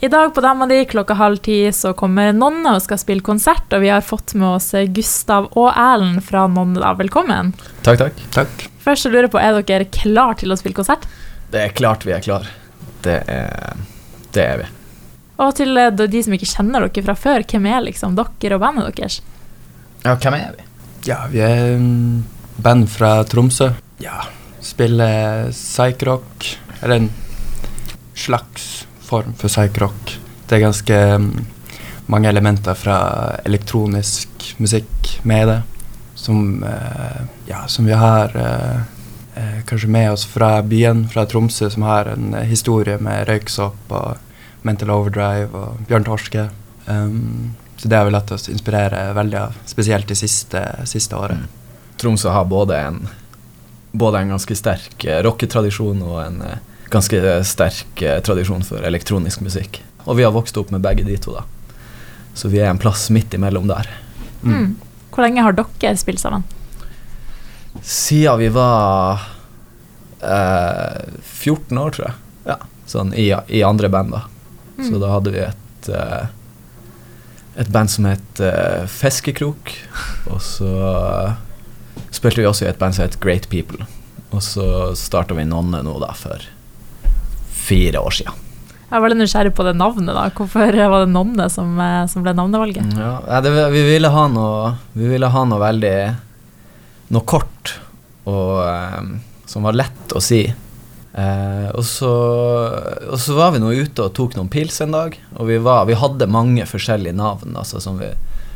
I dag på Dama di klokka halv ti så kommer Nonne og skal spille konsert, og vi har fått med oss Gustav og Erlend fra Nonne. da. Velkommen. Takk, takk. Takk. Først så lurer jeg på, er dere klar til å spille konsert? Det er klart vi er klar. Det er, det er vi. Og til eh, de som ikke kjenner dere fra før, hvem er liksom dere og bandet deres? Ja, hvem er vi? Ja, vi er band fra Tromsø. Ja, spiller psych-rock. Eller en slags form for psych-rock. Det er ganske mm, mange elementer fra elektronisk musikk med det. Som, eh, ja, som vi har eh, eh, kanskje med oss fra byen, fra Tromsø, som har en historie med Røyksopp og Mental Overdrive og Bjørn Torske. Um, så det har vi latt oss inspirere veldig av, spesielt de siste, siste året. Tromsø har både en, både en ganske sterk rocketradisjon og en ganske sterk eh, tradisjon for elektronisk musikk. Og vi har vokst opp med begge de to, da. Så vi er en plass midt imellom der. Mm. Hvor lenge har dere spilt sammen? Siden vi var eh, 14 år, tror jeg. Ja, sånn i, i andre band, da. Så Mm. da hadde vi et eh, et band som het eh, Feskekrok. Og så eh, spilte vi også i et band som het Great People. Og så starta vi Nonne nå, da, for fire år siden. Jeg er veldig nysgjerrig på det navnet. da. Hvorfor var det Nonne som, eh, som ble navnevalget? Ja, ja, det, vi ville ha noe Vi ville ha noe veldig Noe kort og eh, som var lett å si. Eh, og, så, og så var vi nå ute og tok noen pils en dag, og vi, var, vi hadde mange forskjellige navn, altså som vi,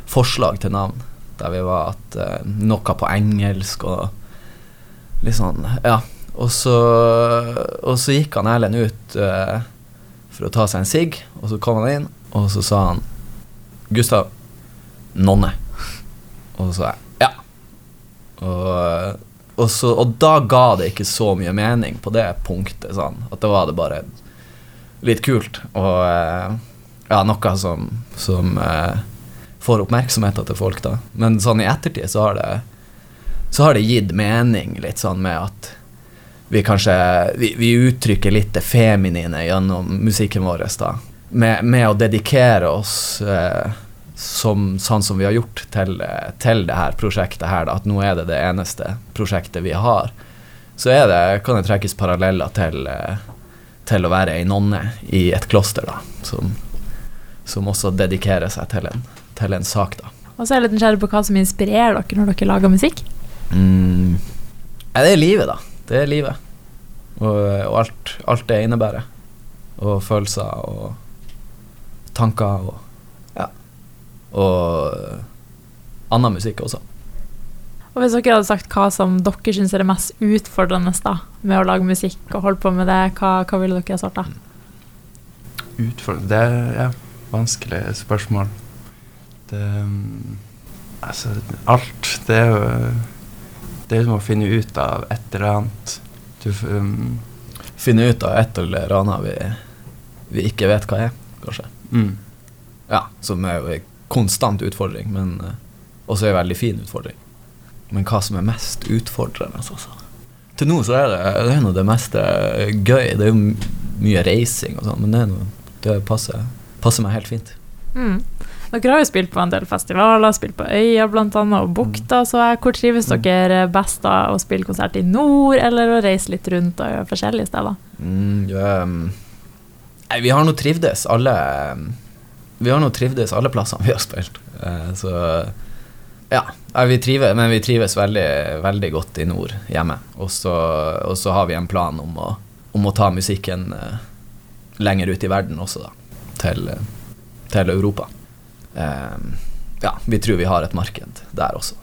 forslag til navn. Der vi var at eh, noe på engelsk og litt sånn, ja. Og så, og så gikk han Erlend ut uh, for å ta seg en sigg, og så kom han inn, og så sa han Gustav, nonne. Og så sa jeg ja. Og, og, så, og da ga det ikke så mye mening på det punktet, sånn. At da var det bare litt kult. Og uh, ja, noe som, som uh, får oppmerksomheten til folk, da. Men sånn i ettertid så har det Så har det gitt mening, litt sånn med at vi kanskje Vi, vi uttrykker litt det feminine gjennom musikken vår, da. Med, med å dedikere oss eh, som, sånn som vi har gjort til, eh, til det her prosjektet her, da, at nå er det det eneste prosjektet vi har, så er det, kan det trekkes paralleller til, eh, til å være ei nonne i et kloster, da, som, som også dedikerer seg til en, til en sak, da. Og så er jeg litt nysgjerrig på hva som inspirerer dere når dere lager musikk. Mm. Det er livet, da. Det er livet. Og, og alt, alt det innebærer. Og følelser og tanker og Ja. Og annen musikk også. Og hvis dere hadde sagt hva som dere syns er det mest utfordrende da, med å lage musikk og holde på med det, hva, hva ville dere ha svart da? Utfordrende Det er ja, vanskelig spørsmål. Det um, Altså, alt Det er jo Det er liksom å finne ut av et eller annet. Du um, Finne ut av et eller annet vi, vi ikke vet hva er, kanskje. mm. Ja, som er jo en konstant utfordring, men eh, også en veldig fin utfordring. Men hva som er mest utfordrende, altså. Til nå så er det, det er det meste gøy. Det er jo mye reising og sånn, men det, noe, det passer, passer meg helt fint. Mm. Dere har jo spilt på en del festivaler, spilt på Øya annet, og Bukta, så jeg, hvor trives Mm. dere best da? Å spille konsert i nord, eller å reise litt rundt og gjøre forskjellige steder? Mm, ja, um, nei, vi har nå trivdes alle Vi har nå trivdes alle plassene vi har spilt. Eh, så ja, vi trives, men vi trives veldig, veldig godt i nord hjemme. Og så, og så har vi en plan om å, om å ta musikken eh, lenger ut i verden også, da. Til, eh, til Europa. Eh, ja, vi tror vi har et marked der også.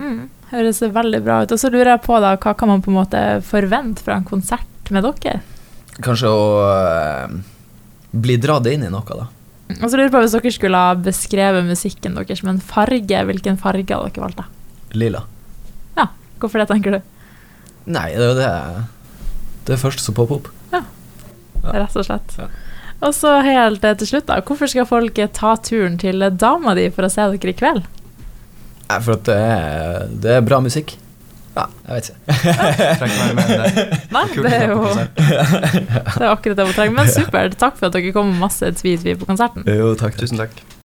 Mm. Høres veldig bra ut. Og så lurer jeg på, da, hva kan man på en måte forvente fra en konsert med dere? Kanskje å eh, bli dratt inn i noe, da. Og så lurer jeg på Hvis dere skulle ha beskrevet musikken deres med en farge, hvilken farge hadde dere valgt da? Lilla. Hvorfor det, tenker du? Nei, det er jo det Det er først som popper opp. Ja. Rett og slett. Ja. Og så helt eh, til slutt, da. Hvorfor skal folk eh, ta turen til dama di for å se dere i kveld? Nei, for at det er, det er bra musikk. Ja, jeg vet ikke. Trenger mer enn det. Nei, det er jo det er akkurat det man trenger. Men supert. Takk for at dere kom med masse tvi-tvi på konserten. Jo, takk. Tusen takk.